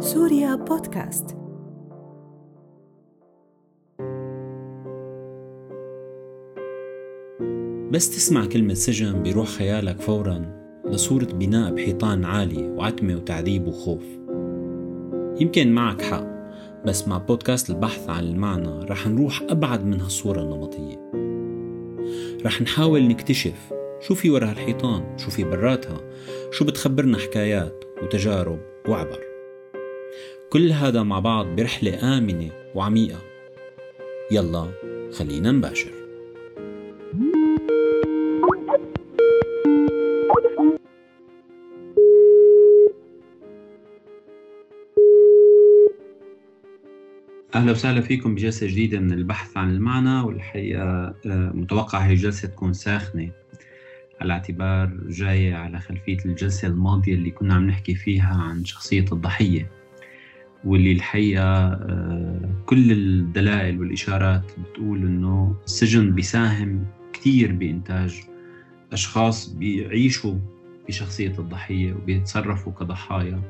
سوريا بودكاست. بس تسمع كلمة سجن بيروح خيالك فورا لصورة بناء بحيطان عالية وعتمة وتعذيب وخوف. يمكن معك حق بس مع بودكاست البحث عن المعنى رح نروح أبعد من هالصورة النمطية. رح نحاول نكتشف شو في ورا هالحيطان شو في براتها شو بتخبرنا حكايات وتجارب وعبر. كل هذا مع بعض برحلة آمنة وعميقة. يلا خلينا نباشر. أهلا وسهلا فيكم بجلسة جديدة من البحث عن المعنى والحقيقة آه، متوقع هي الجلسة تكون ساخنة. على اعتبار جاية على خلفية الجلسة الماضية اللي كنا عم نحكي فيها عن شخصية الضحية. واللي الحقيقة آه، كل الدلائل والإشارات بتقول إنه السجن بيساهم كثير بإنتاج أشخاص بيعيشوا بشخصية الضحية وبيتصرفوا كضحايا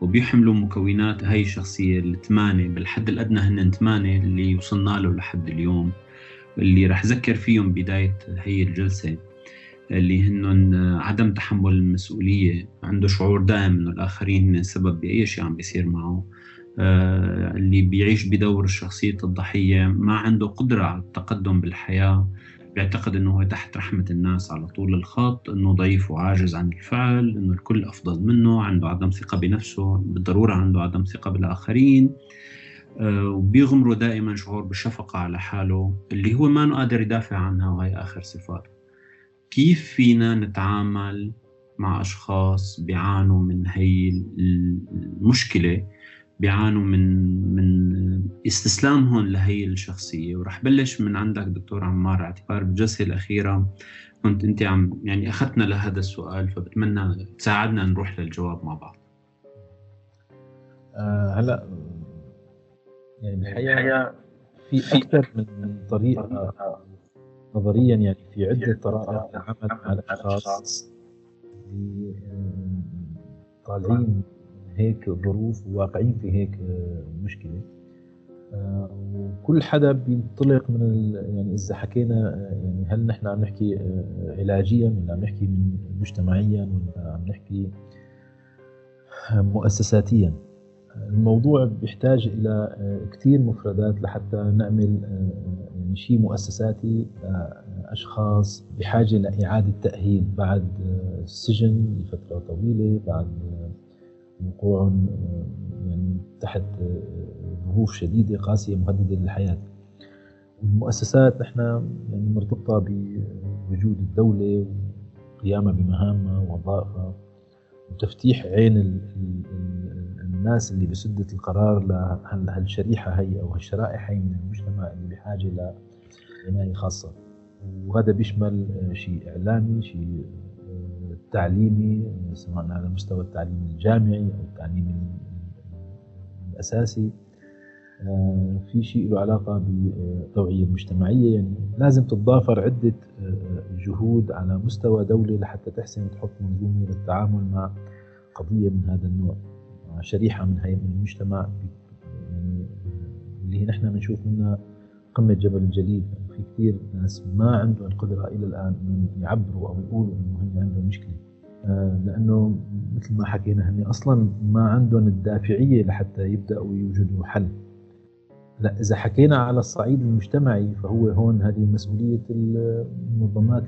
وبيحملوا مكونات هاي الشخصية الثمانية بالحد الأدنى هن ثمانية اللي وصلنا له لحد اليوم. اللي رح ذكر فيهم بداية هي الجلسة اللي هن عدم تحمل المسؤولية عنده شعور دائم إنه الآخرين السبب بأي شيء عم بيصير معه. اللي بيعيش بدور شخصية الضحية ما عنده قدرة على التقدم بالحياة. بيعتقد إنه هو تحت رحمة الناس على طول الخط إنه ضعيف وعاجز عن الفعل إنه الكل أفضل منه عنده عدم ثقة بنفسه بالضرورة عنده عدم ثقة بالآخرين. آه، وبيغمره دائما شعور بالشفقة على حاله اللي هو ما قادر يدافع عنها وهي آخر صفاته كيف فينا نتعامل مع أشخاص بيعانوا من هي المشكلة؟ بيعانوا من من استسلامهم لهي الشخصية. ورح بلش من عندك دكتور عمار اعتبار بالجلسة الأخيرة كنت أنت عم يعني أخذتنا لهذا السؤال فبتمنى تساعدنا نروح للجواب مع بعض. آه هلا يعني بالحقيقة في أكثر من طريقة نظريا يعني في عدة طرائق للعمل مع الأشخاص اللي طالعين هيك ظروف وواقعين في هيك آه، مشكلة. آه، وكل حدا بينطلق من يعني إذا حكينا آه، يعني هل نحن عم نحكي علاجيا ولا عم نحكي من مجتمعيا ولا عم نحكي مؤسساتيا؟ الموضوع بيحتاج إلى كثير مفردات لحتى نعمل يعني شيء مؤسساتي اشخاص بحاجة لإعادة تأهيل بعد السجن لفترة طويلة بعد وقوع يعني تحت ظروف شديدة قاسية مهددة للحياة. والمؤسسات نحن يعني مرتبطة بوجود الدولة وقيامها بمهامها ووظائفها وتفتيح عين الناس اللي بسدة القرار لهالشريحة هي أو هالشرائح هي من المجتمع اللي بحاجة لعناية خاصة. وهذا بيشمل شيء إعلامي شيء التعليمي سواء على مستوى التعليم الجامعي أو التعليم الأساسي. آه، في شيء له علاقة بالتوعية المجتمعية يعني لازم تتضافر عدة آه، جهود على مستوى دولة لحتى تحسن تحط منظومة للتعامل مع قضية من هذا النوع شريحة من هي من المجتمع يعني اللي نحن بنشوف منها قمة جبل الجليد في كثير ناس ما عندهم القدرة إلى الآن أن يعبروا أو يقولوا أنه هن عندهم مشكلة. آه، لأنه مثل ما حكينا هن أصلا ما عندهم الدافعية لحتى يبدأوا يوجدوا حل. لا إذا حكينا على الصعيد المجتمعي فهو هون هذه مسؤولية المنظمات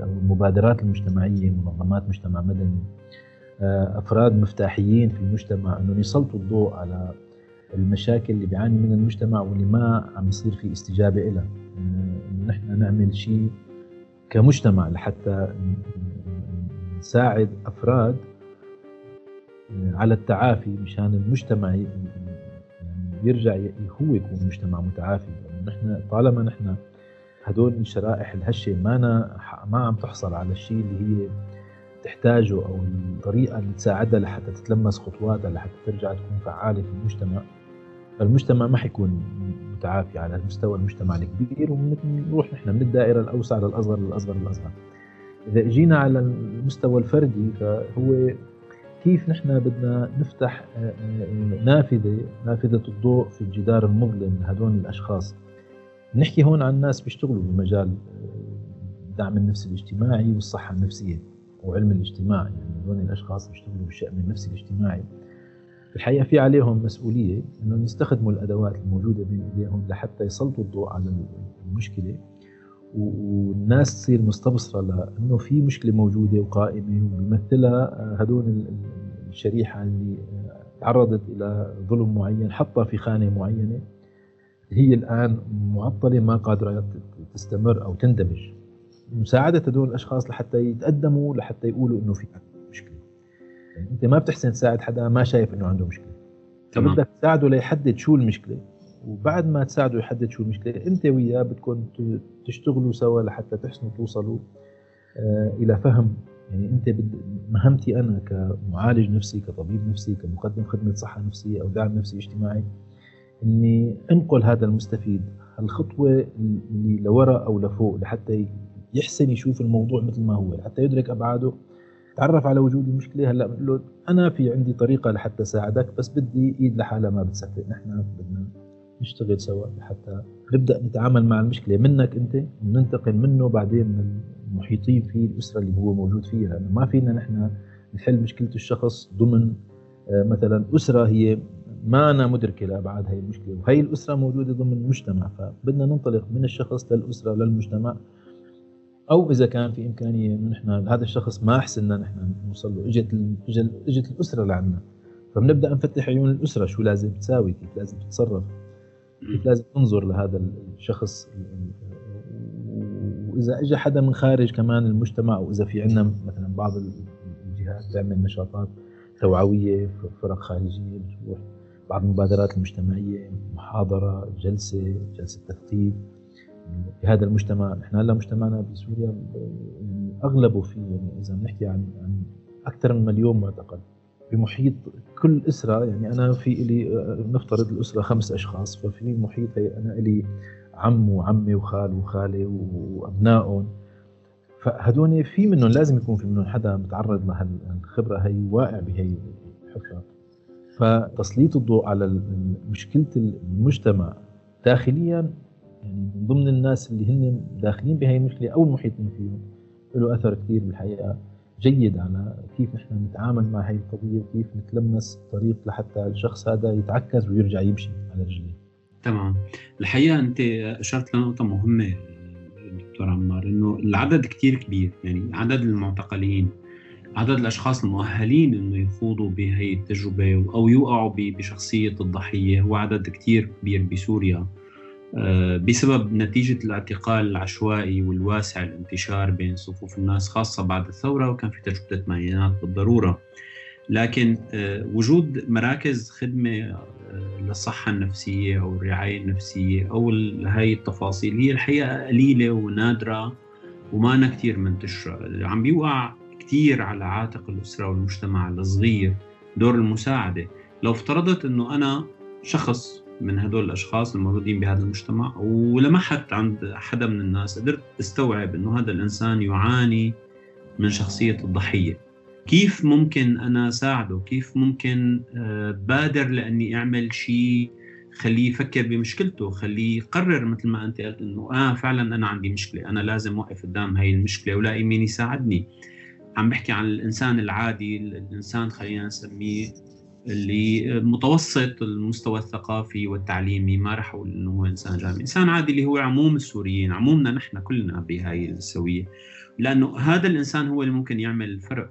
أو المبادرات المجتمعية منظمات مجتمع مدني. آه، أفراد مفتاحيين في المجتمع أنهم يسلطوا الضوء على المشاكل اللي بيعاني منها المجتمع واللي ما عم يصير في استجابة لها إنه نحن نعمل شيء كمجتمع لحتى نساعد أفراد على التعافي مشان المجتمع يعني يرجع هو يكون مجتمع متعافي. نحن طالما نحن هدول الشرائح الهشة ما ما عم تحصل على الشيء اللي هي تحتاجه أو الطريقة اللي تساعدها لحتى تتلمس خطواتها لحتى ترجع تكون فعالة في المجتمع فالمجتمع ما حيكون متعافي على مستوى المجتمع الكبير ونروح نحن من الدائرة الأوسع للأصغر للأصغر للأصغر. إذا إجينا على المستوى الفردي فهو كيف نحن بدنا نفتح آه، آه، نافذة نافذة الضوء في الجدار المظلم لهدول الأشخاص. نحكي هون عن ناس بيشتغلوا بمجال الدعم النفسي الاجتماعي والصحة النفسية وعلم الاجتماع. يعني هذول الأشخاص بيشتغلوا بالشأن النفسي الاجتماعي. الحقيقة في عليهم مسؤولية انهم يستخدموا الأدوات الموجودة بين ايديهم لحتى يسلطوا الضوء على المشكلة. والناس تصير مستبصرة لإنه في مشكلة موجودة وقائمة وبيمثلها هدول الشريحة اللي تعرضت إلى ظلم معين حطها في خانة معينة. هي الآن معطلة ما قادرة تستمر أو تندمج. مساعدة هدول الأشخاص لحتى يتقدموا لحتى يقولوا إنه في يعني أنت ما بتحسن تساعد حدا ما شايف إنه عنده مشكلة. تمام. بدك تساعده ليحدد شو المشكلة. وبعد ما تساعده يحدد شو المشكلة أنت وياه بدكم تشتغلوا سوا لحتى تحسنوا توصلوا آه، إلى فهم. يعني أنت مهمتي أنا كمعالج نفسي كطبيب نفسي كمقدم خدمة صحة نفسية أو دعم نفسي اجتماعي إني أنقل هذا المستفيد. الخطوه اللي لورا أو لفوق لحتى يحسن يشوف الموضوع مثل ما هو حتى يدرك أبعاده. تعرف على وجود المشكلة هلا بنقول له أنا في عندي طريقة لحتى ساعدك بس بدي إيد لحالها ما بتسفق نحن بدنا نشتغل سوا لحتى نبدأ نتعامل مع المشكلة منك أنت وننتقل منه بعدين من المحيطين فيه الأسرة اللي هو موجود فيها لأنه ما فينا نحن نحل مشكلة الشخص ضمن آه، مثلا أسرة هي ما أنا مدركة لأبعاد هي المشكلة وهي الأسرة موجودة ضمن المجتمع فبدنا ننطلق من الشخص للأسرة للمجتمع. أو إذا كان في إمكانية إنه نحن هذا الشخص ما أحسننا نحن نوصل له. إجت إجت الأسرة لعنا. فبنبدأ نفتح عيون الأسرة شو لازم تساوي كيف لازم تتصرف كيف لازم تنظر لهذا الشخص وإذا اجى حدا من خارج كمان المجتمع واذا في عندنا مثلا بعض الجهات تعمل نشاطات توعوية فرق خارجية بتروح بعض المبادرات المجتمعية محاضرة جلسة جلسة تثقيف في هذا المجتمع. نحن هلا مجتمعنا بسوريا يعني أغلبه في يعني إذا بنحكي عن عن أكثر من مليون معتقل. بمحيط كل أسرة يعني أنا في لي نفترض الأسرة خمس أشخاص ففي محيط أنا لي عم وعمي وخال وخالة وأبنائهم. فهدول في منهم لازم يكون في منهم حدا متعرض لهالخبرة هي واقع بهي الحفرة. فتسليط الضوء على مشكلة المجتمع داخليا يعني من ضمن الناس اللي هن داخلين بهي المشكلة أو المحيطين فيهم له أثر كثير بالحقيقة جيد على كيف نحن نتعامل مع هي القضية وكيف نتلمس طريق لحتى الشخص هذا يتعكز ويرجع يمشي على رجليه. تمام، الحقيقة أنت أشرت لنقطة مهمة دكتور عمار إنه العدد كثير كبير. يعني عدد المعتقلين عدد الأشخاص المؤهلين إنه يخوضوا بهي التجربة أو يوقعوا بشخصية الضحية هو عدد كثير كبير بسوريا. بسبب نتيجة الاعتقال العشوائي والواسع الانتشار بين صفوف الناس خاصة بعد الثورة وكان في تجربة الثمانينات بالضرورة. لكن آه، وجود مراكز خدمة آه، للصحة النفسية أو الرعاية النفسية أو هاي التفاصيل هي الحقيقة قليلة ونادرة وما كثير منتشرة. عم بيوقع كثير على عاتق الأسرة والمجتمع الصغير دور المساعدة. لو افترضت أنه أنا شخص من هدول الأشخاص الموجودين بهذا المجتمع ولمحت عند حدا من الناس قدرت استوعب إنه هذا الإنسان يعاني من شخصية الضحية. كيف ممكن أنا ساعده كيف ممكن آه، بادر لأني أعمل شيء خليه يفكر بمشكلته خليه يقرر مثل ما أنت قلت إنه آه فعلا أنا عندي مشكلة أنا لازم أوقف قدام هاي المشكلة ولاقي مين يساعدني. عم بحكي عن الإنسان العادي الإنسان خلينا نسميه اللي متوسط المستوى الثقافي والتعليمي ما راح أقول إنه هو إنسان جامعي، إنسان عادي اللي هو عموم السوريين، عمومنا نحن كلنا بهاي السوية، لأنه هذا الإنسان هو اللي ممكن يعمل الفرق.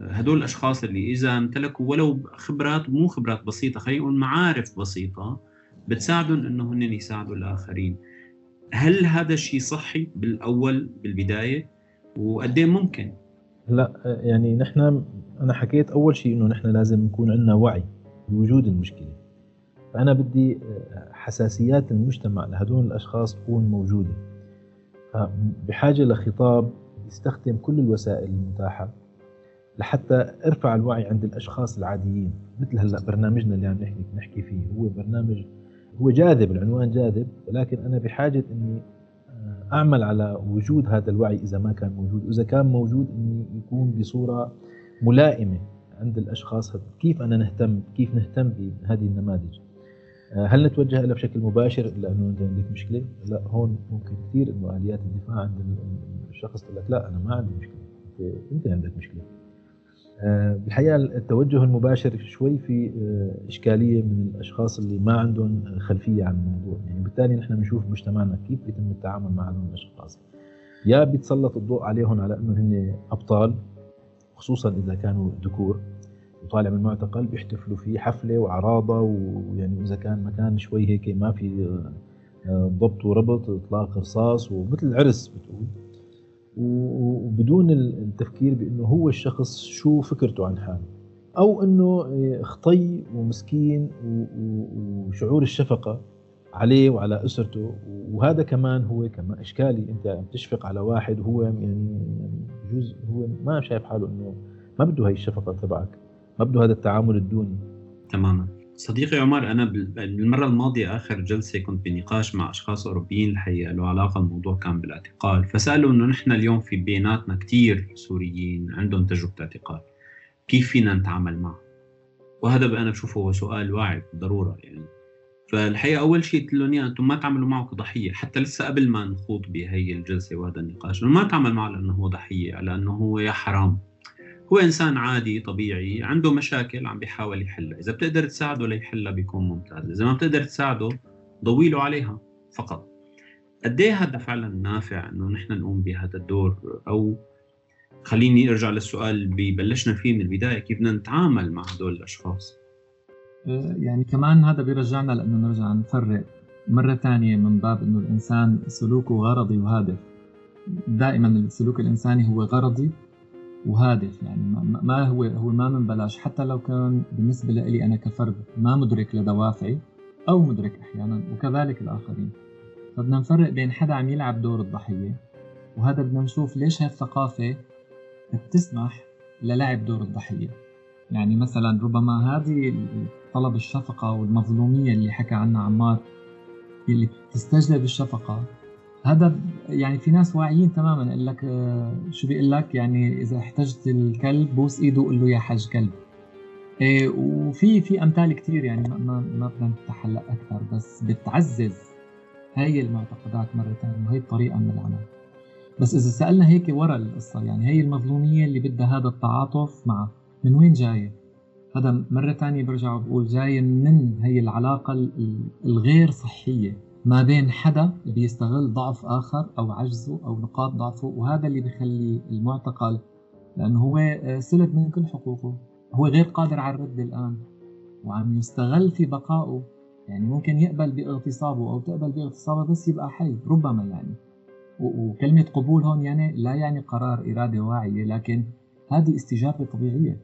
هدول الأشخاص اللي إذا امتلكوا ولو خبرات مو خبرات بسيطة خلينا نقول معارف بسيطة بتساعدهم انه هن يساعدوا الآخرين. هل هذا الشيء صحي بالأول بالبداية؟ وقد إيه ممكن؟ لا يعني نحن أنا حكيت أول شيء إنه نحن لازم يكون عندنا وعي بوجود المشكلة. فأنا بدي آه، حساسيات المجتمع لهدول الأشخاص تكون موجودة. فبحاجه لخطاب يستخدم كل الوسائل المتاحة لحتى ارفع الوعي عند الأشخاص العاديين مثل هلأ برنامجنا اللي عم نحكي نحكي فيه. هو برنامج هو جاذب العنوان جاذب ولكن أنا بحاجة إني أعمل على وجود هذا الوعي إذا ما كان موجود وإذا كان موجود انه يكون بصورة ملائمة عند الأشخاص. كيف أنا نهتم؟ كيف نهتم بهذه النماذج؟ آه، هل نتوجه لها بشكل مباشر؟ لأنه انت عندك مشكلة؟ لا هون ممكن كثير إنه آليات الدفاع عند الشخص تقول لك لا أنا ما عندي مشكلة. أنت عندك مشكلة. آه، بالحقيقة التوجه المباشر شوي في آه، إشكالية من الأشخاص اللي ما عندهم خلفية عن الموضوع، يعني بالتالي نحن بنشوف مجتمعنا كيف بيتم التعامل مع هذول الأشخاص. يا بيتسلط الضوء عليهم على إنه هن أبطال خصوصا إذا كانوا ذكور. وطالع من المعتقل بيحتفلوا فيه حفلة وعراضة ويعني إذا كان مكان شوي هيك ما في آه، ضبط وربط إطلاق رصاص ومثل العرس بتقول. وبدون التفكير بأنه هو الشخص شو فكرته عن حاله أو أنه آه، خطي ومسكين وشعور الشفقة عليه وعلى أسرته. وهذا كمان هو كمان إشكالي أنت عم تشفق على واحد وهو يعني بجوز هو ما شايف حاله إنه ما بده هي الشفقة تبعك ما بده هذا التعامل الدوني. تماما. صديقي عمر أنا بالمرة الماضية آخر جلسة كنت بنقاش مع أشخاص أوروبيين الحقيقة له علاقة الموضوع كان بالاعتقال فسألوا إنه نحن اليوم في بيناتنا كثير سوريين عندهم تجربة اعتقال كيف فينا نتعامل معه؟ وهذا أنا بشوفه هو سؤال واعي بالضرورة يعني. فالحقيقة أول شيء قلت لهم أنتم ما تعملوا معه كضحية حتى لسه قبل ما نخوض بهي الجلسة وهذا النقاش ما تعمل معه لأنه هو ضحية لأنه هو يا حرام. هو إنسان عادي طبيعي عنده مشاكل عم بيحاول يحلها. إذا بتقدر تساعده ليحلها بيكون ممتاز. إذا ما بتقدر تساعده ضوي له عليها فقط. قد إيه هذا فعلا نافع إنه نحن نقوم بهذا الدور؟ أو خليني أرجع للسؤال اللي بلشنا فيه من البداية كيف بدنا نتعامل مع هدول الأشخاص؟ أه، يعني كمان هذا بيرجعنا لإنه نرجع نفرق مرة ثانية من باب إنه الإنسان سلوكه غرضي وهادف. دائما السلوك الإنساني هو غرضي وهادف يعني ما هو هو ما من بلاش. حتى لو كان بالنسبة لي أنا كفرد ما مدرك لدوافعي أو مدرك أحيانا وكذلك الآخرين. فبدنا نفرق بين حدا عم يلعب دور الضحية وهذا بدنا نشوف ليش هالثقافه بتسمح للعب دور الضحية. يعني مثلا ربما هذه طلب الشفقة والمظلومية اللي حكى عنها عمار اللي تستجلب الشفقة هذا يعني في ناس واعيين تماما يقول لك آه، شو بيقول لك؟ يعني إذا احتجت الكلب بوس إيده وقول له يا حج كلب. إيه وفي في أمثال كثير يعني ما ما بدنا نفتح هلا أكثر بس بتعزز هاي المعتقدات مرة ثانية وهي الطريقة من العمل. بس إذا سألنا هيك ورا القصة يعني هي المظلومية اللي بدها هذا التعاطف معه من وين جاية؟ هذا مرة ثانية برجع وبقول جاية من هي العلاقة الغير صحية. ما بين حدا بيستغل ضعف آخر أو عجزه أو نقاط ضعفه وهذا اللي بيخلي المعتقل لأنه هو آه، سلب من كل حقوقه. هو غير قادر على الرد الآن وعم يستغل في بقائه. يعني ممكن يقبل باغتصابه أو تقبل باغتصابه بس يبقى حي ربما يعني. وكلمة قبول هون يعني لا يعني قرار إرادة واعية لكن هذه استجابة طبيعية.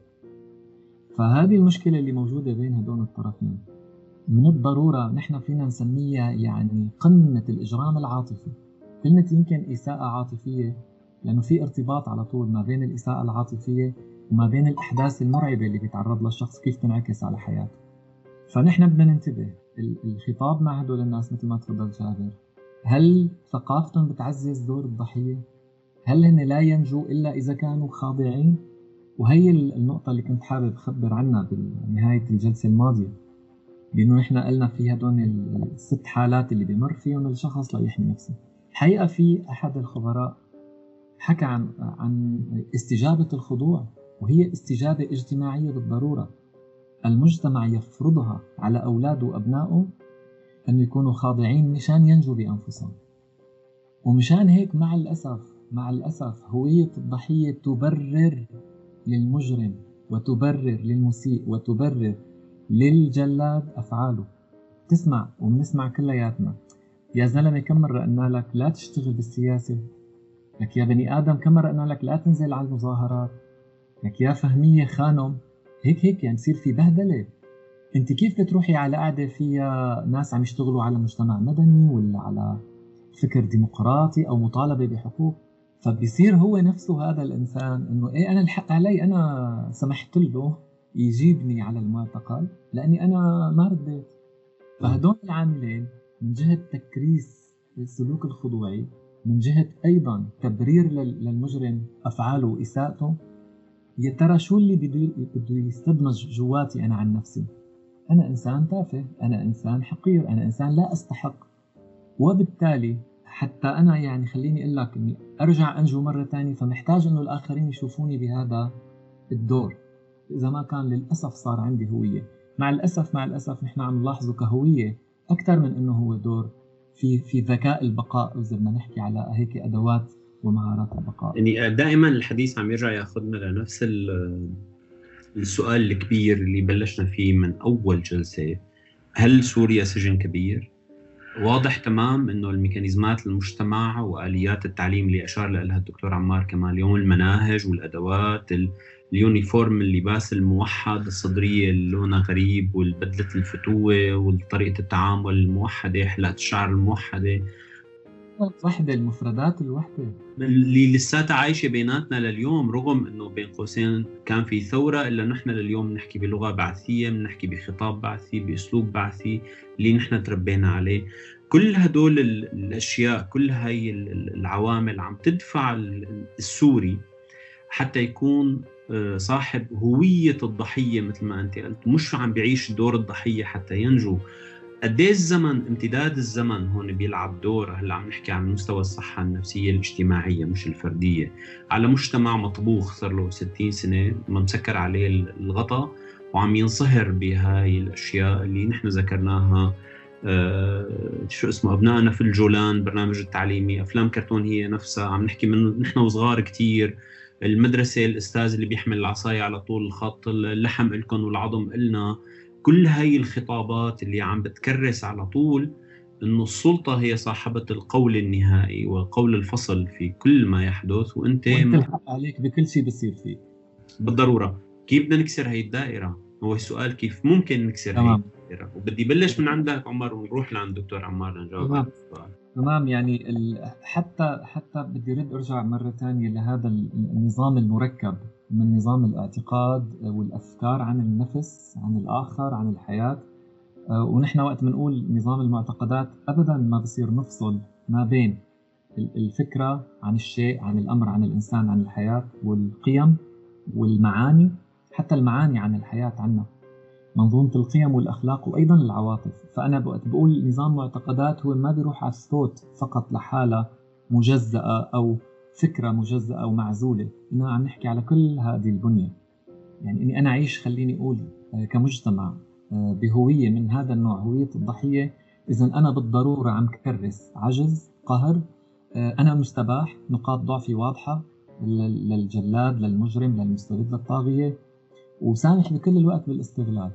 فهذه المشكلة اللي موجودة بين هدول الطرفين. من الضرورة نحن فينا نسميها يعني قمة الإجرام العاطفي كلمة يمكن إساءة عاطفية لأنه في ارتباط على طول ما بين الإساءة العاطفية وما بين الأحداث المرعبة اللي بيتعرض لها الشخص كيف تنعكس على حياته فنحن بدنا ننتبه الخطاب مع هدول الناس مثل ما تفضل جابر هل ثقافتهم بتعزز دور الضحية؟ هل هن لا ينجو إلا إذا كانوا خاضعين؟ وهي النقطة اللي كنت حابب أخبر عنها بنهاية الجلسة الماضية لأنه نحن قلنا في هدول الست حالات اللي بمر فيهم الشخص ليحمي نفسه. الحقيقة في أحد الخبراء حكى عن عن استجابة الخضوع وهي استجابة اجتماعية بالضرورة. المجتمع يفرضها على اولاده وأبنائه أن يكونوا خاضعين مشان ينجوا بأنفسهم. ومشان هيك مع الأسف مع الأسف هوية الضحية تبرر للمجرم وتبرر للمسيء وتبرر للجلاد أفعاله. تسمع وبنسمع كلياتنا. يا زلمة كم مرة قلنا لك لا تشتغل بالسياسة؟ لك يا بني آدم كم مرة قلنا لك لا تنزل على المظاهرات؟ لك يا فهمية خانم هيك هيك يعني يصير في بهدلة. انت كيف بتروحي على قعدة فيها ناس عم يشتغلوا على مجتمع مدني ولا على فكر ديمقراطي أو مطالبة بحقوق؟ فبيصير هو نفسه هذا الإنسان إنه إيه أنا الحق علي أنا سمحت له يجيبني على المعتقل لأني أنا ما رديت. فهدول العاملين من جهة تكريس السلوك الخضوعي من جهة أيضا تبرير للمجرم أفعاله وإساءته يا ترى شو اللي بده يستدمج جواتي أنا عن نفسي؟ أنا إنسان تافه أنا إنسان حقير أنا إنسان لا أستحق. وبالتالي حتى أنا يعني خليني أقول لك إني أرجع أنجو مرة ثانية فمحتاج إنه الآخرين يشوفوني بهذا الدور. إذا ما كان للأسف صار عندي هوية. مع الأسف مع الأسف نحن عم نلاحظه كهوية أكثر من إنه هو دور في في ذكاء البقاء. إذا بدنا نحكي على هيك أدوات ومهارات البقاء. يعني دائما الحديث عم يرجع ياخذنا لنفس السؤال الكبير اللي بلشنا فيه من أول جلسة. هل سوريا سجن كبير؟ واضح تمام إنه الميكانيزمات المجتمع وآليات التعليم اللي أشار لها الدكتور عمار كمان اليوم المناهج والأدوات اليونيفورم اللباس الموحد الصدريه اللي لونها غريب والبدلة الفتوة وطريقه التعامل الموحدة حلاقه الشعر الموحدة. وحدة المفردات الوحدة. اللي لساتها عايشة بيناتنا لليوم رغم إنه بين قوسين كان في ثورة إلا نحن لليوم بنحكي بلغة بعثية بنحكي بخطاب بعثي بأسلوب بعثي اللي نحن تربينا عليه. كل هدول الأشياء كل هاي العوامل عم تدفع السوري حتى يكون صاحب هوية الضحية مثل ما أنت قلت. مش عم بيعيش دور الضحية حتى ينجو. قد إيه الزمن امتداد الزمن هون بيلعب دور هلأ عم نحكي عن مستوى الصحة النفسية الاجتماعية مش الفردية. على مجتمع مطبوخ صار له 60 سنة مسكر عليه الغطاء وعم ينصهر بهاي الأشياء اللي نحن ذكرناها آه شو اسمه أبنائنا في الجولان برنامج التعليمي أفلام كرتون هي نفسها عم نحكي من نحن وصغار كثير المدرسة الأستاذ اللي بيحمل العصاية على طول الخط اللحم لكم والعظم إلنا. كل هاي الخطابات اللي عم بتكرس على طول إنه السلطة هي صاحبة القول النهائي وقول الفصل في كل ما يحدث. وأنت وأنت الحق عليك بكل شيء بصير فيك. بالضرورة. كيف بدنا نكسر هاي الدائرة؟ هو السؤال كيف ممكن نكسر هاي الدائرة؟ وبدي بلش من عندك عمر ونروح لعند دكتور عمار لنجاوب على السؤال. تمام يعني حتى حتى بدي رد أرجع مرة ثانية لهذا النظام المركب من نظام الاعتقاد والأفكار عن النفس عن الآخر عن الحياة. آه، ونحن وقت بنقول نظام المعتقدات ابدا ما بصير نفصل ما بين الفكرة عن الشيء عن الأمر عن الإنسان عن الحياة والقيم والمعاني حتى المعاني عن الحياة عنا. منظومة القيم والأخلاق وأيضا العواطف. فأنا بقول نظام معتقدات هو ما بيروح على الصوت فقط لحالة مجزأة أو فكرة مجزأة أو معزولة. إنما عم نحكي على كل هذه البنية. يعني إني أنا أعيش خليني أقول آه، كمجتمع آه، بهوية من هذا النوع هوية الضحية. إذا أنا بالضرورة عم كرس عجز قهر آه، أنا مستباح نقاط ضعفي واضحة للجلاد للمجرم للمستبد للطاغية. وسامح بكل الوقت بالاستغلال.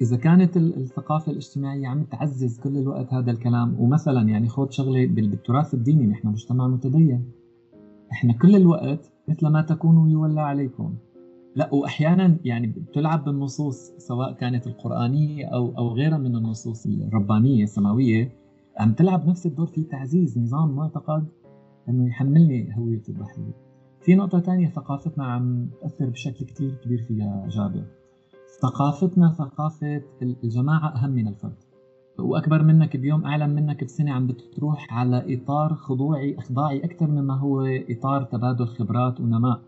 إذا كانت الثقافة الاجتماعية عم تعزز كل الوقت هذا الكلام ومثلا يعني خذ شغلة بالتراث الديني نحن مجتمع متدين إحنا كل الوقت مثل ما تكونوا يولى عليكم لا واحيانا يعني بتلعب بالنصوص سواء كانت القرآنية أو أو غيرها من النصوص الربانية السماوية عم تلعب نفس الدور في تعزيز نظام معتقد إنه يحملني هوية الضحيه. في نقطة ثانية ثقافتنا عم تأثر بشكل كتير كبير فيها جابر. ثقافتنا ثقافة الجماعة أهم من الفرد. وأكبر منك بيوم أعلم منك بسنة عم بتروح على إطار خضوعي إخضاعي أكثر مما هو إطار تبادل خبرات ونماء.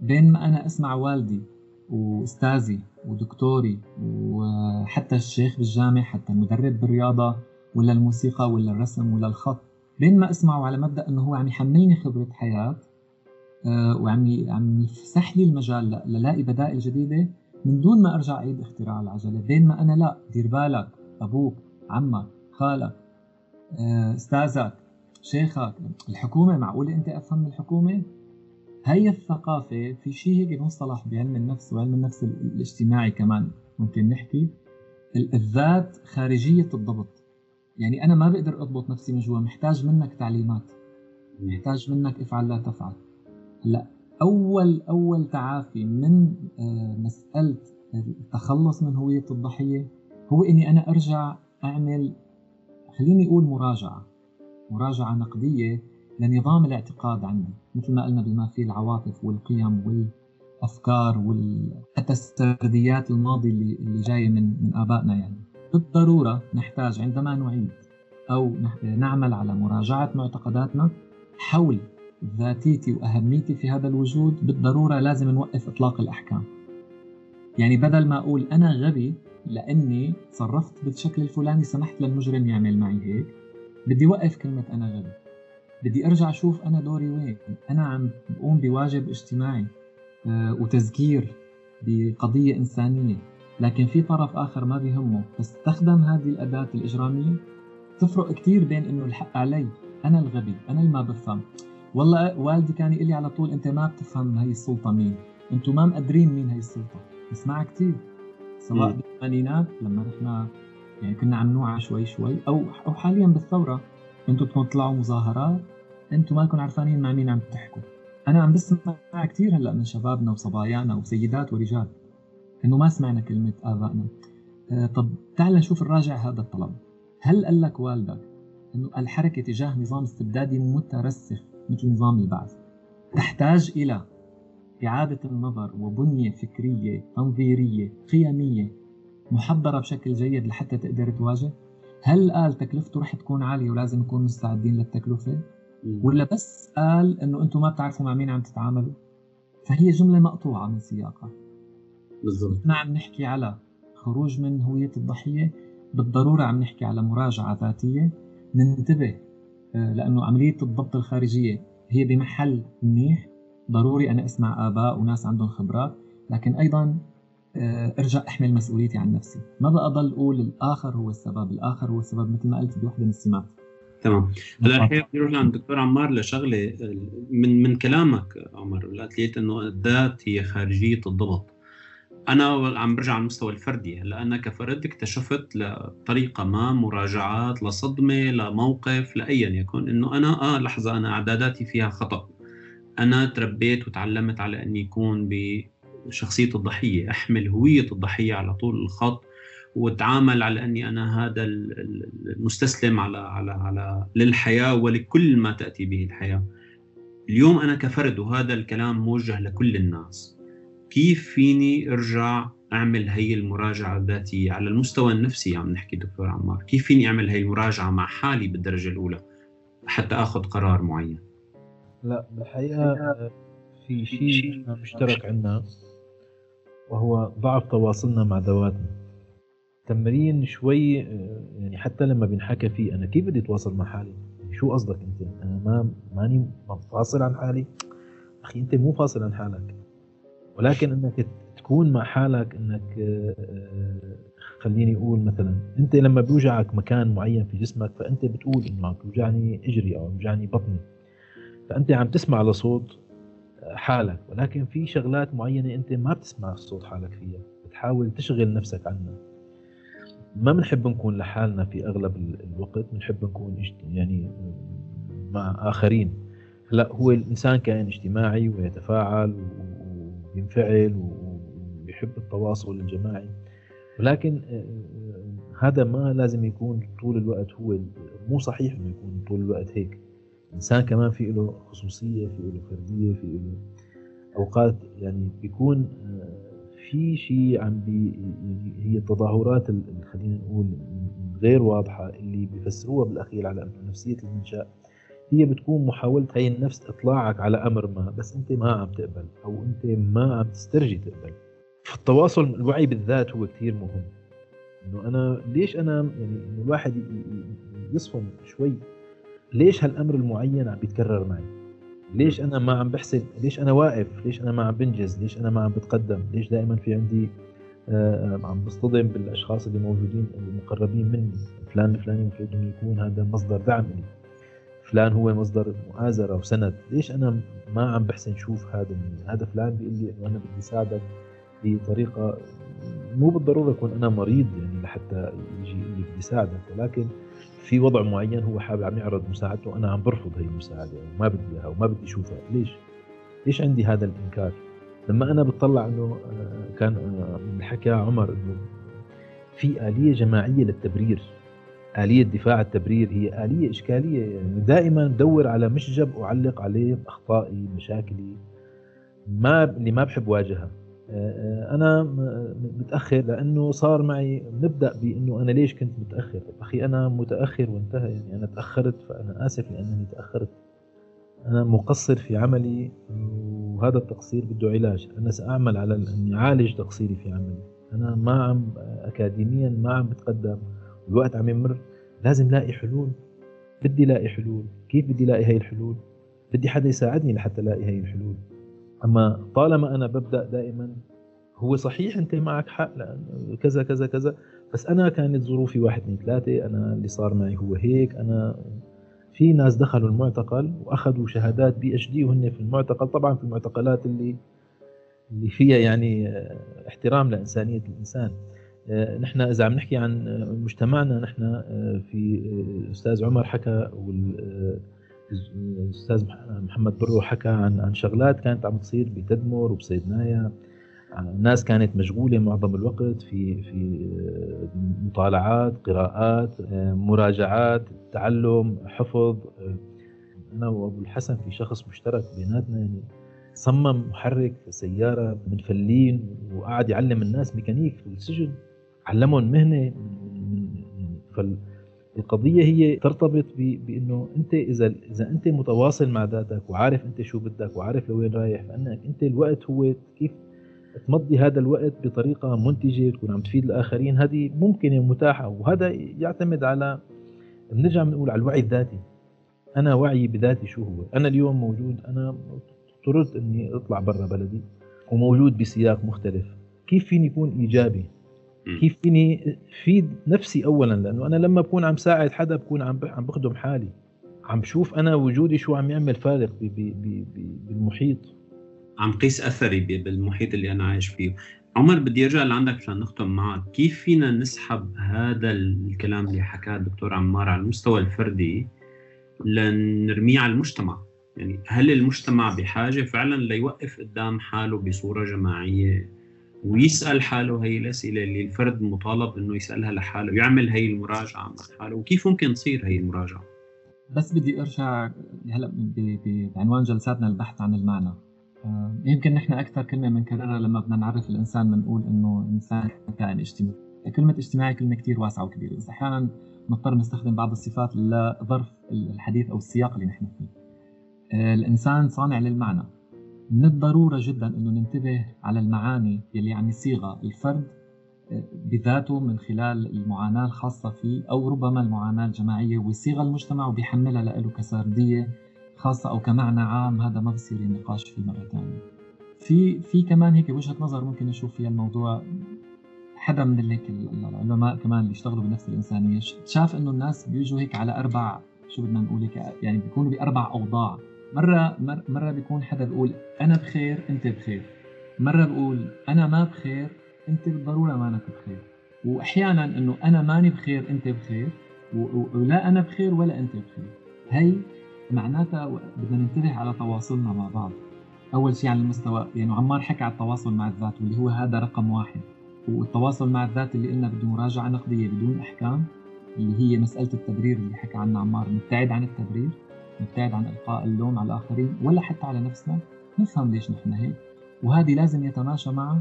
بين ما أنا أسمع والدي وأستاذي ودكتوري وحتى الشيخ بالجامع حتى المدرب بالرياضة ولا الموسيقى ولا الرسم ولا الخط بين ما أسمعه على مبدأ أنه هو عم يحملني خبرة حياة آه، وعم عم يفسح لي المجال للاقي بدائل جديدة من دون ما أرجع أعيد اختراع العجلة بين ما أنا لا دير بالك أبوك عمك خالك آه، أستاذك شيخك. الحكومة معقولة أنت أفهم من الحكومة؟ هي الثقافة في شيء هيك مصطلح بعلم النفس وعلم النفس الاجتماعي كمان ممكن نحكي. الذات خارجية الضبط. يعني أنا ما بقدر أضبط نفسي من جوا محتاج منك تعليمات محتاج منك افعل لا تفعل. هلأ أول أول تعافي من آه، مسألة التخلص من هوية الضحية هو إني أنا أرجع أعمل خليني أقول مراجعة مراجعة نقدية لنظام الاعتقاد عندي مثل ما قلنا بما فيه العواطف والقيم والأفكار وال... السرديات الماضي اللي اللي جاية من من آبائنا يعني. بالضرورة نحتاج عندما نعيد أو نعمل على مراجعة معتقداتنا حول ذاتيتي وأهميتي في هذا الوجود بالضرورة لازم نوقف إطلاق الأحكام. يعني بدل ما أقول أنا غبي لأني صرفت بالشكل الفلاني سمحت للمجرم يعمل معي هيك بدي وقف كلمة أنا غبي. بدي أرجع أشوف أنا دوري وين. أنا عم بقوم بواجب اجتماعي آه، وتذكير بقضية إنسانية. لكن في طرف آخر ما بيهمه. فاستخدم هذه الأداة الإجرامية؟ تفرق كثير بين إنه الحق علي أنا الغبي أنا اللي ما بفهم والله والدي كان يقول لي على طول أنت ما بتفهم هي السلطة مين أنتم ما مقدرين مين هي السلطة بسمعها كثير سواء بالثمانينات لما رحنا يعني كنا عم نوعى شوي شوي أو أو حاليا بالثورة أنتم بدكم تطلعوا مظاهرات أنتم مالكم عرفانين مع مين عم تحكوا. أنا عم بسمع كثير هلأ من شبابنا وصبايانا وسيدات ورجال إنه ما سمعنا كلمة آبائنا. آه طب تعال نشوف الراجع هذا الطلب. هل قال لك والدك إنه الحركة تجاه نظام استبدادي مترسخ؟ مثل نظام البعث. تحتاج إلى إعادة النظر وبنية فكرية تنظيرية قيمية محضره بشكل جيد لحتى تقدر تواجه. هل قال تكلفته رح تكون عالية ولازم نكون مستعدين للتكلفة؟ ولا بس قال إنه أنتم ما بتعرفوا مع مين عم تتعاملوا؟ فهي جملة مقطوعة من سياقها. بالضبط. ما عم نحكي على خروج من هوية الضحية بالضرورة عم نحكي على مراجعة ذاتية. ننتبه آه، لأنه عملية الضبط الخارجية هي بمحل منيح. ضروري أنا أسمع آباء وناس عندهم خبرات لكن أيضا آه، ارجع أحمل مسؤوليتي عن نفسي. ما بقى أضل أقول الآخر هو السبب. الآخر هو السبب مثل ما قلت بوحدة من السمات. تمام. هلا الحقيقة بدي أروح عند الدكتور عمار لشغلة من من كلامك عمر. لقيت إنه الذات هي خارجية الضبط. أنا عم برجع على المستوى الفردي هلا أنا كفرد اكتشفت لطريقة ما مراجعات لصدمة لموقف لايا يكن إنه أنا آه لحظة أنا أعداداتي فيها خطأ أنا تربيت وتعلمت على إني اكون بشخصيه الضحية أحمل هويه الضحية على طول الخط وأتعامل على إني أنا هذا المستسلم على على على للحياة ولكل ما تأتي به الحياة. اليوم أنا كفرد وهذا الكلام موجه لكل الناس. كيف فيني أرجع أعمل هي المراجعة الذاتية على المستوى النفسي عم نحكي دكتور عمار، كيف فيني أعمل هي المراجعة مع حالي بالدرجة الأولى حتى آخذ قرار معين؟ لا بالحقيقة في شيء مشترك عندنا وهو ضعف تواصلنا مع ذواتنا تمرين شوي يعني حتى لما بنحكى فيه أنا كيف بدي أتواصل مع حالي؟ يعني شو قصدك أنت؟ أنا ما ماني فاصل عن حالي؟ أخي أنت مو فاصل عن حالك ولكن إنك تكون مع حالك إنك آه، آه، خليني أقول مثلا أنت لما بيوجعك مكان معين في جسمك فأنت بتقول إنه عم بيوجعني إجري أو بيوجعني بطني. فأنت عم تسمع لصوت حالك. ولكن في شغلات معينة أنت ما بتسمع صوت حالك فيها. بتحاول تشغل نفسك عنها. ما بنحب نكون لحالنا في أغلب الوقت. بنحب نكون يعني مع آخرين. لا هو الإنسان كائن اجتماعي ويتفاعل وينفعل ويحب التواصل الجماعي. ولكن آه، آه، هذا ما لازم يكون طول الوقت هو مو صحيح إنه يكون طول الوقت هيك. الانسان كمان في له خصوصية في له فردية في له أوقات يعني بيكون آه، في شيء عم بي هي التظاهرات خلينا نقول غير واضحة اللي بيفسروها بالأخير على انه نفسية المنشا هي بتكون محاولة هي النفس إطلاعك على أمر ما بس أنت ما عم تقبل أو أنت ما عم تسترجي تقبل. فالتواصل الوعي بالذات هو كثير مهم. إنه أنا ليش أنا يعني إنه الواحد يصفن شوي؟ ليش هالأمر المعين عم بيتكرر معي؟ ليش أنا ما عم بحسن ليش أنا واقف؟ ليش أنا ما عم بنجز؟ ليش أنا ما عم بتقدم؟ ليش دائما في عندي آه، عم بصطدم بالأشخاص اللي موجودين المقربين مني؟ فلان الفلاني المفروض انه يكون هذا مصدر دعم لي فلان هو مصدر مؤازرة وسند ليش أنا ما عم بحسن شوف هذا هذا فلان بيقول لي إنه أنا بدي اساعدك بطريقة مو بالضرورة اكون أنا مريض يعني لحتى يجي يقول لي بدي اساعدك ولكن في وضع معين هو حابب عم يعرض مساعدته وأنا عم برفض هي المساعدة وما بدي إياها وما بدي أشوفها ليش؟ ليش عندي هذا الإنكار؟ لما أنا بتطلع إنه آه، كان آه، حكى عمر إنه في آلية جماعية للتبرير آلية دفاع التبرير هي آلية إشكالية يعني دائما بدور على مشجب أعلق عليه أخطائي مشاكلي ما اللي ما بحب واجهها. آه، أنا متأخر لأنه صار معي نبدأ بأنه أنا ليش كنت متأخر؟ أخي أنا متأخر وانتهى يعني أنا تأخرت فأنا آسف لأنني تأخرت. أنا مقصر في عملي وهذا التقصير بده علاج. أنا سأعمل على أني أعالج تقصيري في عملي. أنا ما عم اكاديميا ما عم بتقدم. الوقت عم يمر لازم لاقي حلول. بدي لاقي حلول. كيف بدي لاقي هاي الحلول؟ بدي حدا يساعدني لحتى الاقي هاي الحلول. أما طالما أنا ببدأ دائما هو صحيح أنت معك حق لأن كذا كذا كذا بس أنا كانت ظروفي واحد اثنين ثلاثة أنا اللي صار معي هو هيك أنا في ناس دخلوا المعتقل وأخذوا شهادات بي اتش دي وهن في المعتقل. طبعا في المعتقلات اللي اللي فيها يعني احترام لإنسانية الإنسان. نحن إذا عم نحكي عن مجتمعنا نحن آه، في آه، أستاذ عمر حكى الاستاذ محمد برو حكى عن عن شغلات كانت عم تصير بتدمر وبصيدنايا ناس كانت مشغولة معظم الوقت في في مطالعات قراءات مراجعات تعلم حفظ. أنا وأبو الحسن في شخص مشترك بيناتنا يعني صمم محرك سيارة من فلين وقعد يعلم الناس ميكانيك في السجن علمهم مهنة. يعني فالقضية هي ترتبط بأنه أنت إذا إذا أنت متواصل مع ذاتك وعارف أنت شو بدك وعارف لوين رايح فأنك أنت الوقت هو كيف تمضي هذا الوقت بطريقة منتجة تكون عم تفيد الآخرين. هذه ممكنة ومتاحة وهذا يعتمد على بنرجع بنقول على الوعي الذاتي. أنا وعي بذاتي شو هو؟ أنا اليوم موجود أنا اضطررت أني أطلع برا بلدي وموجود بسياق مختلف. كيف فيني يكون إيجابي؟ كيف فيني فيد نفسي اولا لأنه أنا لما بكون عم ساعد حدا بكون عم عم بخدم حالي. عم شوف أنا وجودي شو عم يعمل فارق بالمحيط. عم قيس أثري بالمحيط اللي أنا عايش فيه. عمر بدي أرجع لعندك عشان نختم معك. كيف فينا نسحب هذا الكلام اللي حكاه الدكتور عمار على المستوى الفردي لنرميه على المجتمع؟ يعني هل المجتمع بحاجة فعلا ليوقف قدام حاله بصورة جماعية ويسأل حاله هي الأسئلة اللي الفرد مطالب إنه يسألها لحاله يعمل هي المراجعة مع حاله وكيف ممكن تصير هي المراجعة؟ بس بدي أرجع هلأ بعنوان جلساتنا البحث عن المعنى. آه، يمكن نحن أكثر كلمة بنكررها لما بدنا نعرف الإنسان بنقول إنه الانسان كائن اجتماعي. كلمة اجتماعي كلمة كثير واسعة وكبيرة. بس أحيانا نضطر نستخدم بعض الصفات لظرف الحديث أو السياق اللي نحن فيه. آه، الإنسان صانع للمعنى. من الضرورة جدا أنه ننتبه على المعاني يلي عم يصيغها الفرد آه، بذاته من خلال المعاناة الخاصة فيه أو ربما المعاناة الجماعية ويصيغها المجتمع وبيحملها له كسردية خاصة أو كمعنى عام هذا ما بصير النقاش فيه مرة ثانية في في كمان هيك وجهة نظر ممكن نشوف فيها الموضوع حدا من هيك العلماء كمان اللي اشتغلوا بنفس الإنسانية. شاف إنه الناس بيجوا هيك على أربع شو بدنا نقول هيك يعني بيكونوا بأربع أوضاع. مرة مرة بيكون حدا بيقول أنا بخير أنت بخير. مرة بقول أنا ما بخير أنت بالضرورة مانك بخير. وأحيانا إنه أنا ماني بخير أنت بخير. ولا أنا بخير ولا أنت بخير. هي معناتها بدنا ننتبه على تواصلنا مع بعض. أول شيء على المستوى يعني عمار حكى على التواصل مع الذات واللي هو هذا رقم واحد. والتواصل مع الذات اللي قلنا بده مراجعة نقدية بدون أحكام اللي هي مسألة التبرير اللي حكى عنها عمار نبتعد عن التبرير. نبتعد عن إلقاء اللوم على الآخرين ولا حتى على نفسنا نفهم ليش نحن هيك. وهذه لازم يتماشى مع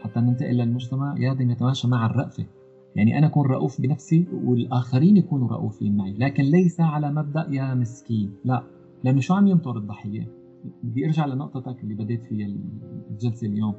حتى ننتقل للمجتمع لازم يتماشى مع الرأفة. يعني أنا أكون رؤوف بنفسي والآخرين يكونوا رؤوفين معي لكن ليس على مبدأ يا مسكين. لا لأنه شو عم ينطر الضحية؟ بدي أرجع لنقطتك اللي بديت فيها الجلسة اليوم.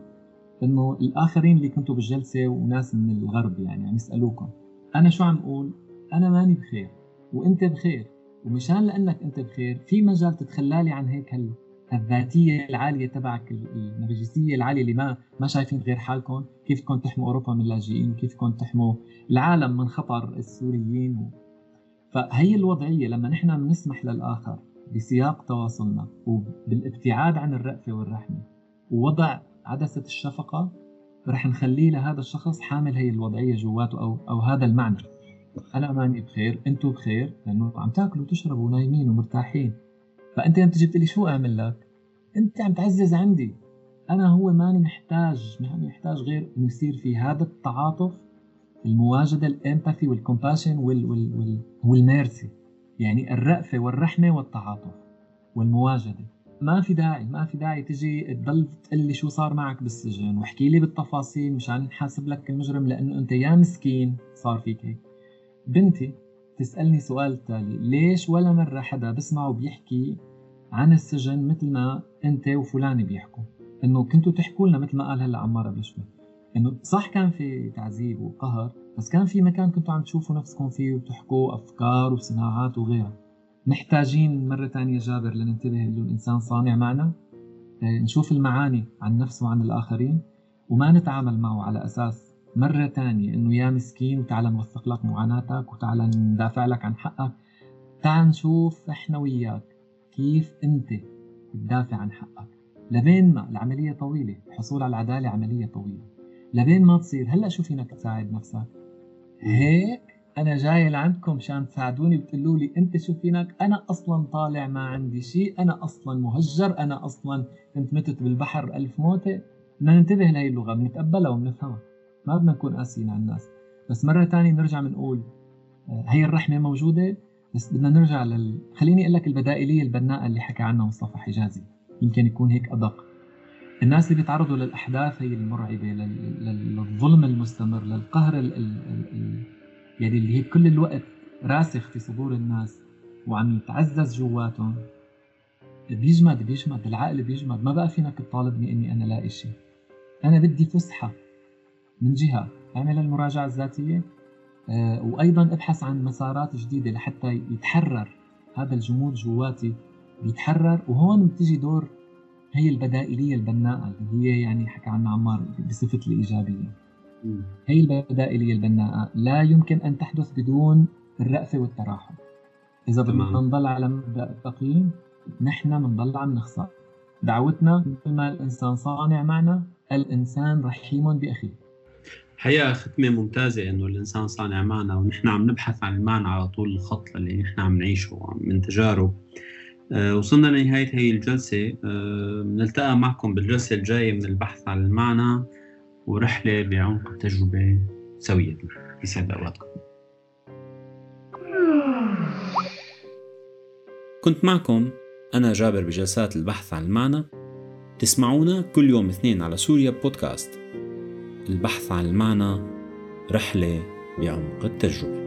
إنه الآخرين اللي كنتوا بالجلسة وناس من الغرب يعني عم يسألوكم أنا شو عم أقول؟ أنا ماني بخير. وإنت بخير. ومشان لأنك أنت بخير في مجال تتخلالي عن هيك هال الذاتيه العالية تبعك النرجسيه العالية اللي ما ما شايفين غير حالكم. كيف كنت تحموا أوروبا من اللاجئين؟ وكيف كنت تحموا العالم من خطر السوريين؟ و... فهي الوضعية لما نحن بنسمح للآخر بسياق تواصلنا وبالابتعاد عن الرأفة والرحمة ووضع عدسة الشفقة رح نخليه لهذا الشخص حامل هي الوضعية جواته أو, أو هذا المعنى. أنا ماني بخير أنتم بخير لأنه عم تاكلوا وتشربوا ونايمين ومرتاحين. فأنت لما تجي لي شو أعمل لك؟ أنت عم تعزز عندي. أنا هو ماني محتاج ماني محتاج غير إنه يصير في هذا التعاطف المواجدة ال empathy وال compassion وال وال وال وال mercy. يعني الرأفة والرحمة والتعاطف والمواجدة. ما في داعي ما في داعي تجي تضل تقول لي شو صار معك بالسجن واحكي لي بالتفاصيل مشان نحاسب لك المجرم لأنه أنت يا مسكين صار فيك هيك. بنتي تسألني سؤال تالي. ليش ولا مرة حدا بسمعه بيحكي عن السجن مثل ما انت وفلان بيحكوا؟ انه كنتوا تحكوا لنا مثل ما قال هلا عمار قبل شوي انه صح كان في تعذيب وقهر بس كان في مكان كنتوا عم تشوفوا نفسكم فيه وتحكوا أفكار وصناعات وغيرها. محتاجين مرة ثانية جابر لننتبه إنه الإنسان صانع معنا. آه، نشوف المعاني عن نفسه وعن الآخرين وما نتعامل معه على أساس مرة ثانية إنه يا مسكين وتعال نوثق لك معاناتك وتعال ندافع لك عن حقك. تعال نشوف إحنا وياك كيف أنت تدافع عن حقك. لبين ما؟ العملية طويلة الحصول على العدالة عملية طويلة. لبين ما تصير؟ هلأ شو فينك تساعد نفسك؟ هيك؟ أنا جاي لعندكم مشان تساعدوني بتقولوا لي أنت شو فينك؟ أنا أصلا طالع ما عندي شيء أنا أصلا مهجر أنا أصلا كنت متت بالبحر الف موتة. بدنا ننتبه لهي اللغة بنتقبلها وبنفهمها. ما بدنا نكون قاسيين على الناس. بس مرة ثانية بنرجع بنقول آه، هي الرحمة موجودة بس بدنا نرجع لل خليني أقول لك البدائلية البناءة اللي حكى عنها مصطفى حجازي. يمكن يكون هيك أدق. الناس اللي بيتعرضوا للأحداث هي المرعبة للظلم المستمر للقهر ال ال ال يعني اللي هي كل الوقت راسخ في صدور الناس وعم يتعزز جواتهم. بيجمد بيجمد العقل بيجمد. ما بقى فينك تطالبني إني أنا لاقي شيء أنا بدي فسحة. من جهة أعمل المراجعة الذاتية آه، وأيضا أبحث عن مسارات جديدة لحتى يتحرر. هذا الجمود جواتي بيتحرر وهون بتجي دور هي البدائلية البناءة اللي هي يعني حكى عنها عمار بصفة الإيجابية. هي البدائلية البناءة. لا يمكن أن تحدث بدون الرأفة والتراحم. إذا بدنا نضل على مبدأ التقييم نحن بنضل عم نخسر. دعوتنا مثل ما الإنسان صانع معنا الإنسان رحيم بأخيه. حقيقة ختمة ممتازة إنه الإنسان صانع معنا ونحن عم نبحث عن المعنى على طول الخط اللي نحن عم نعيشه من تجارب. أه وصلنا لنهاية هي الجلسة. أه نلتقى معكم بالجلسة الجاية من البحث عن المعنى ورحلة بعمق التجربة سوية يسعد أوقاتكم. كنت معكم أنا جابر بجلسات البحث عن المعنى. تسمعونا كل يوم اثنين على سوريا بودكاست. البحث عن المعنى رحلة بعمق التجربة